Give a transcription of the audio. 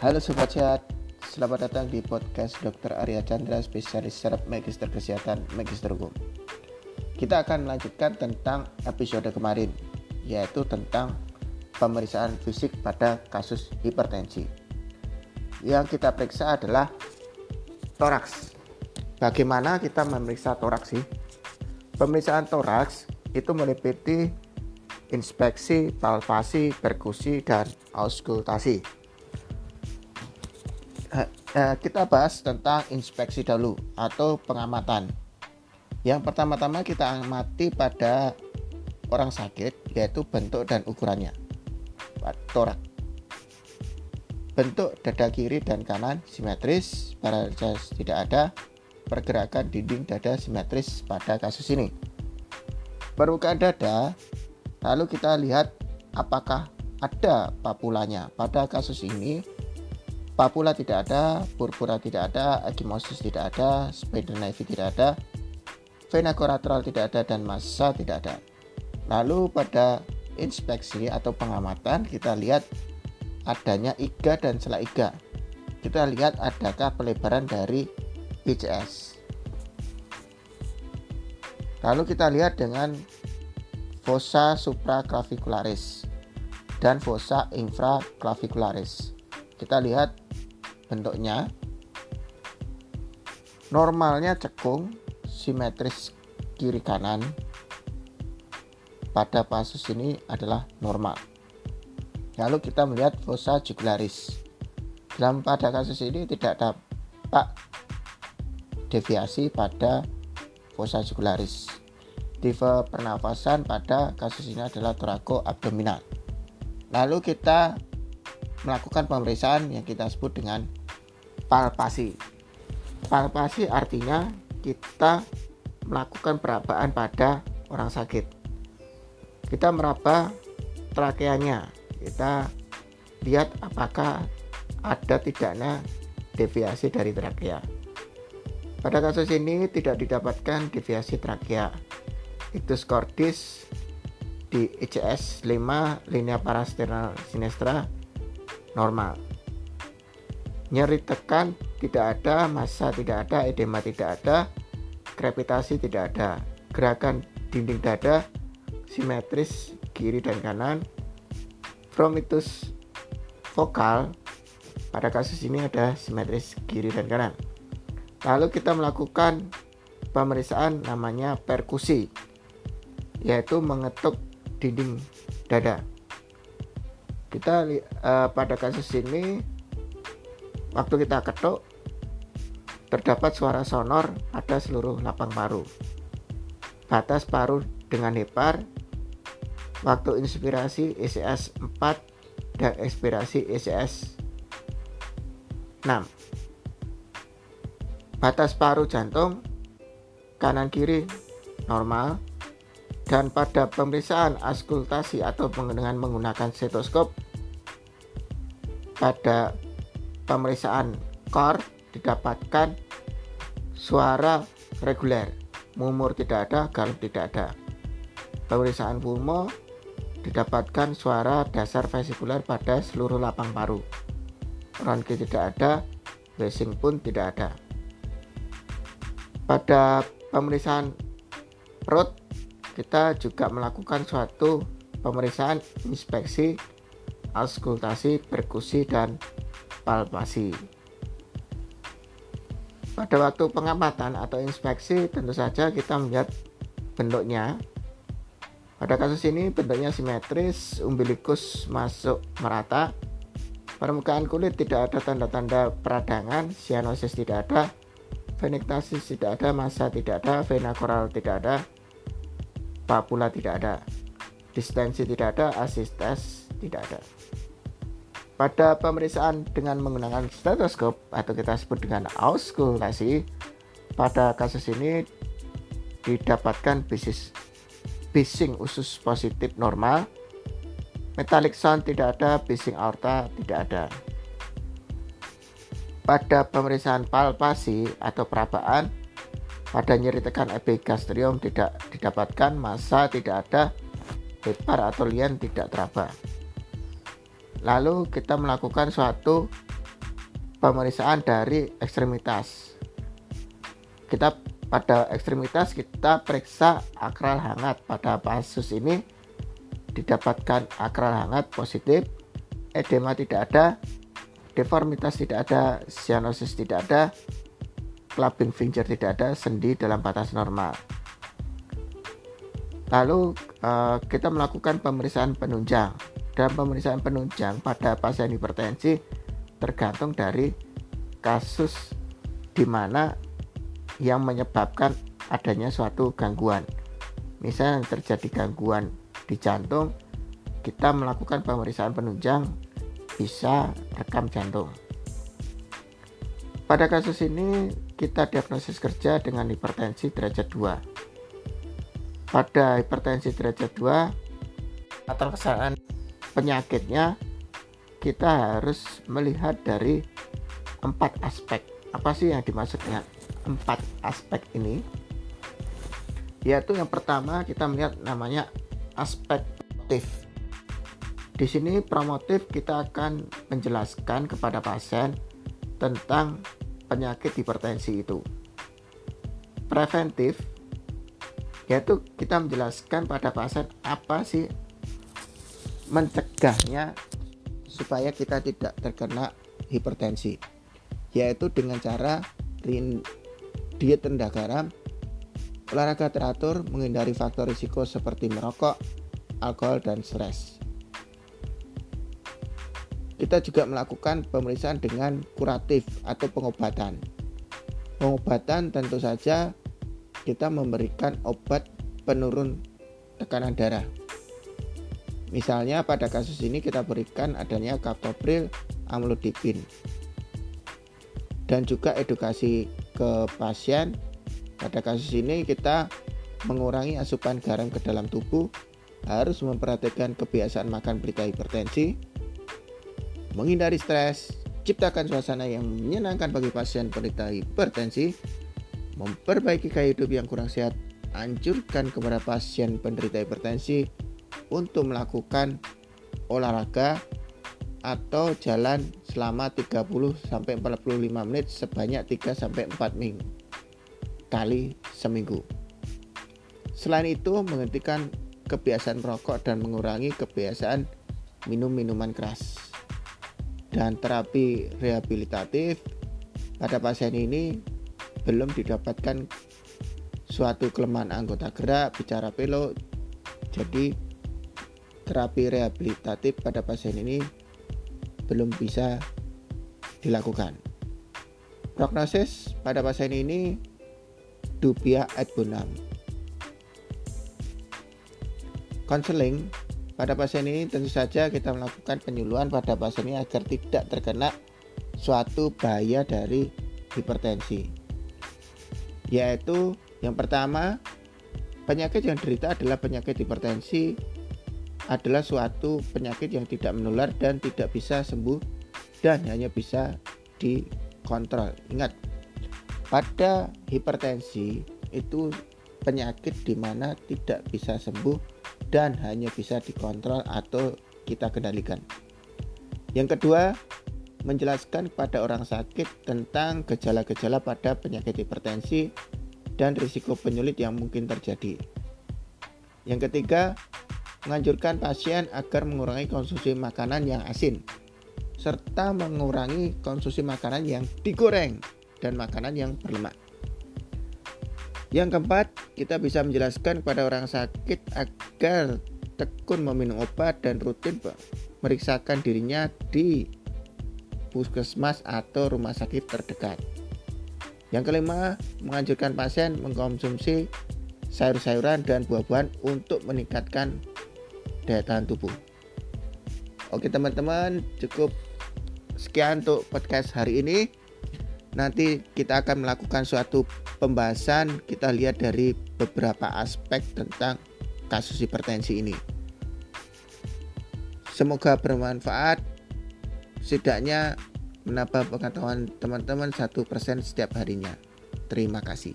Halo Sobat Sehat, selamat datang di podcast Dr. Arya Chandra, spesialis saraf Magister Kesehatan, Magister Hukum. Kita akan melanjutkan tentang episode kemarin, yaitu tentang pemeriksaan fisik pada kasus hipertensi. Yang kita periksa adalah toraks. Bagaimana kita memeriksa toraks sih? Pemeriksaan toraks itu meliputi inspeksi, palpasi, perkusi, dan auskultasi. Eh, kita bahas tentang inspeksi dahulu atau pengamatan. Yang pertama-tama kita amati pada orang sakit yaitu bentuk dan ukurannya. Torak. Bentuk dada kiri dan kanan simetris, pada tidak ada pergerakan dinding dada simetris pada kasus ini. Permukaan dada, lalu kita lihat apakah ada papulanya. Pada kasus ini Papula tidak ada, purpura tidak ada, ekimosis tidak ada, spider navy tidak ada, vena collateral tidak ada, dan massa tidak ada. Lalu pada inspeksi atau pengamatan kita lihat adanya iga dan sela iga. Kita lihat adakah pelebaran dari ICS. Lalu kita lihat dengan fossa supraclavicularis dan fossa infraclavicularis. Kita lihat bentuknya. Normalnya cekung simetris kiri kanan. Pada kasus ini adalah normal. Lalu kita melihat fossa jugularis dalam pada kasus ini tidak dapat deviasi pada fossa jugularis tipe pernafasan pada kasus ini adalah torako abdominal. Lalu kita melakukan pemeriksaan yang kita sebut dengan palpasi. Palpasi artinya kita melakukan perabaan pada orang sakit. Kita meraba trakeanya. Kita lihat apakah ada tidaknya deviasi dari trakea. Pada kasus ini tidak didapatkan deviasi trakea. Itu skordis di ICS 5 linea parasternal sinestra normal nyeri tekan tidak ada, massa tidak ada, edema tidak ada, krepitasi tidak ada, gerakan dinding dada simetris kiri dan kanan, fromitus vokal pada kasus ini ada simetris kiri dan kanan. Lalu kita melakukan pemeriksaan namanya perkusi, yaitu mengetuk dinding dada. Kita uh, pada kasus ini Waktu kita ketuk, terdapat suara sonor pada seluruh lapang paru. Batas paru dengan hepar, waktu inspirasi ECS 4 dan ekspirasi ECS 6. Batas paru jantung kanan kiri normal dan pada pemeriksaan askultasi atau dengan menggunakan stetoskop pada pemeriksaan core didapatkan suara reguler, mumur tidak ada, galup tidak ada. Pemeriksaan pulmo didapatkan suara dasar vesikuler pada seluruh lapang paru. Ronki tidak ada, washing pun tidak ada. Pada pemeriksaan perut kita juga melakukan suatu pemeriksaan inspeksi, auskultasi, perkusi, dan palpasi. Pada waktu pengamatan atau inspeksi tentu saja kita melihat bentuknya. Pada kasus ini bentuknya simetris, umbilikus masuk merata, permukaan kulit tidak ada tanda-tanda peradangan, sianosis tidak ada, venektasis tidak ada, massa tidak ada, vena koral tidak ada, papula tidak ada, distensi tidak ada, asistes tidak ada. Pada pemeriksaan dengan menggunakan stetoskop atau kita sebut dengan auskultasi, pada kasus ini didapatkan bisis bising usus positif normal, metallic sound tidak ada, bising aorta tidak ada. Pada pemeriksaan palpasi atau perabaan, pada nyeri tekan epigastrium tidak didapatkan, massa tidak ada, hepar atau lien tidak teraba. Lalu kita melakukan suatu pemeriksaan dari ekstremitas. Kita pada ekstremitas kita periksa akral hangat. Pada kasus ini didapatkan akral hangat positif, edema tidak ada, deformitas tidak ada, cyanosis tidak ada, clubbing finger tidak ada, sendi dalam batas normal. Lalu eh, kita melakukan pemeriksaan penunjang. Dan pemeriksaan penunjang pada pasien hipertensi tergantung dari kasus di mana yang menyebabkan adanya suatu gangguan. Misalnya terjadi gangguan di jantung, kita melakukan pemeriksaan penunjang bisa rekam jantung. Pada kasus ini kita diagnosis kerja dengan hipertensi derajat 2. Pada hipertensi derajat 2 atau kesalahan penyakitnya kita harus melihat dari empat aspek. Apa sih yang dimaksudnya empat aspek ini? Yaitu yang pertama kita melihat namanya aspek motif. Di sini promotif kita akan menjelaskan kepada pasien tentang penyakit hipertensi itu. Preventif yaitu kita menjelaskan pada pasien apa sih mencegahnya supaya kita tidak terkena hipertensi yaitu dengan cara diet rendah garam olahraga teratur menghindari faktor risiko seperti merokok alkohol dan stres. Kita juga melakukan pemeriksaan dengan kuratif atau pengobatan. Pengobatan tentu saja kita memberikan obat penurun tekanan darah Misalnya pada kasus ini kita berikan adanya kaptopril amlodipin dan juga edukasi ke pasien. Pada kasus ini kita mengurangi asupan garam ke dalam tubuh, harus memperhatikan kebiasaan makan berita hipertensi, menghindari stres, ciptakan suasana yang menyenangkan bagi pasien penderita hipertensi, memperbaiki gaya hidup yang kurang sehat, anjurkan kepada pasien penderita hipertensi untuk melakukan olahraga atau jalan selama 30 sampai 45 menit sebanyak 3 sampai 4 minggu kali seminggu. Selain itu, menghentikan kebiasaan merokok dan mengurangi kebiasaan minum minuman keras. Dan terapi rehabilitatif pada pasien ini belum didapatkan suatu kelemahan anggota gerak, bicara pelo. Jadi terapi rehabilitatif pada pasien ini belum bisa dilakukan. Prognosis pada pasien ini dubia et bonum. Konseling pada pasien ini tentu saja kita melakukan penyuluhan pada pasien ini agar tidak terkena suatu bahaya dari hipertensi. Yaitu yang pertama, penyakit yang derita adalah penyakit hipertensi adalah suatu penyakit yang tidak menular dan tidak bisa sembuh dan hanya bisa dikontrol. Ingat, pada hipertensi itu penyakit di mana tidak bisa sembuh dan hanya bisa dikontrol atau kita kendalikan. Yang kedua, menjelaskan kepada orang sakit tentang gejala-gejala pada penyakit hipertensi dan risiko penyulit yang mungkin terjadi. Yang ketiga, menganjurkan pasien agar mengurangi konsumsi makanan yang asin serta mengurangi konsumsi makanan yang digoreng dan makanan yang berlemak. Yang keempat, kita bisa menjelaskan kepada orang sakit agar tekun meminum obat dan rutin meriksakan dirinya di puskesmas atau rumah sakit terdekat. Yang kelima, menganjurkan pasien mengkonsumsi sayur-sayuran dan buah-buahan untuk meningkatkan daya tahan tubuh. Oke teman-teman, cukup sekian untuk podcast hari ini. Nanti kita akan melakukan suatu pembahasan, kita lihat dari beberapa aspek tentang kasus hipertensi ini. Semoga bermanfaat, setidaknya menambah pengetahuan teman-teman satu persen setiap harinya. Terima kasih.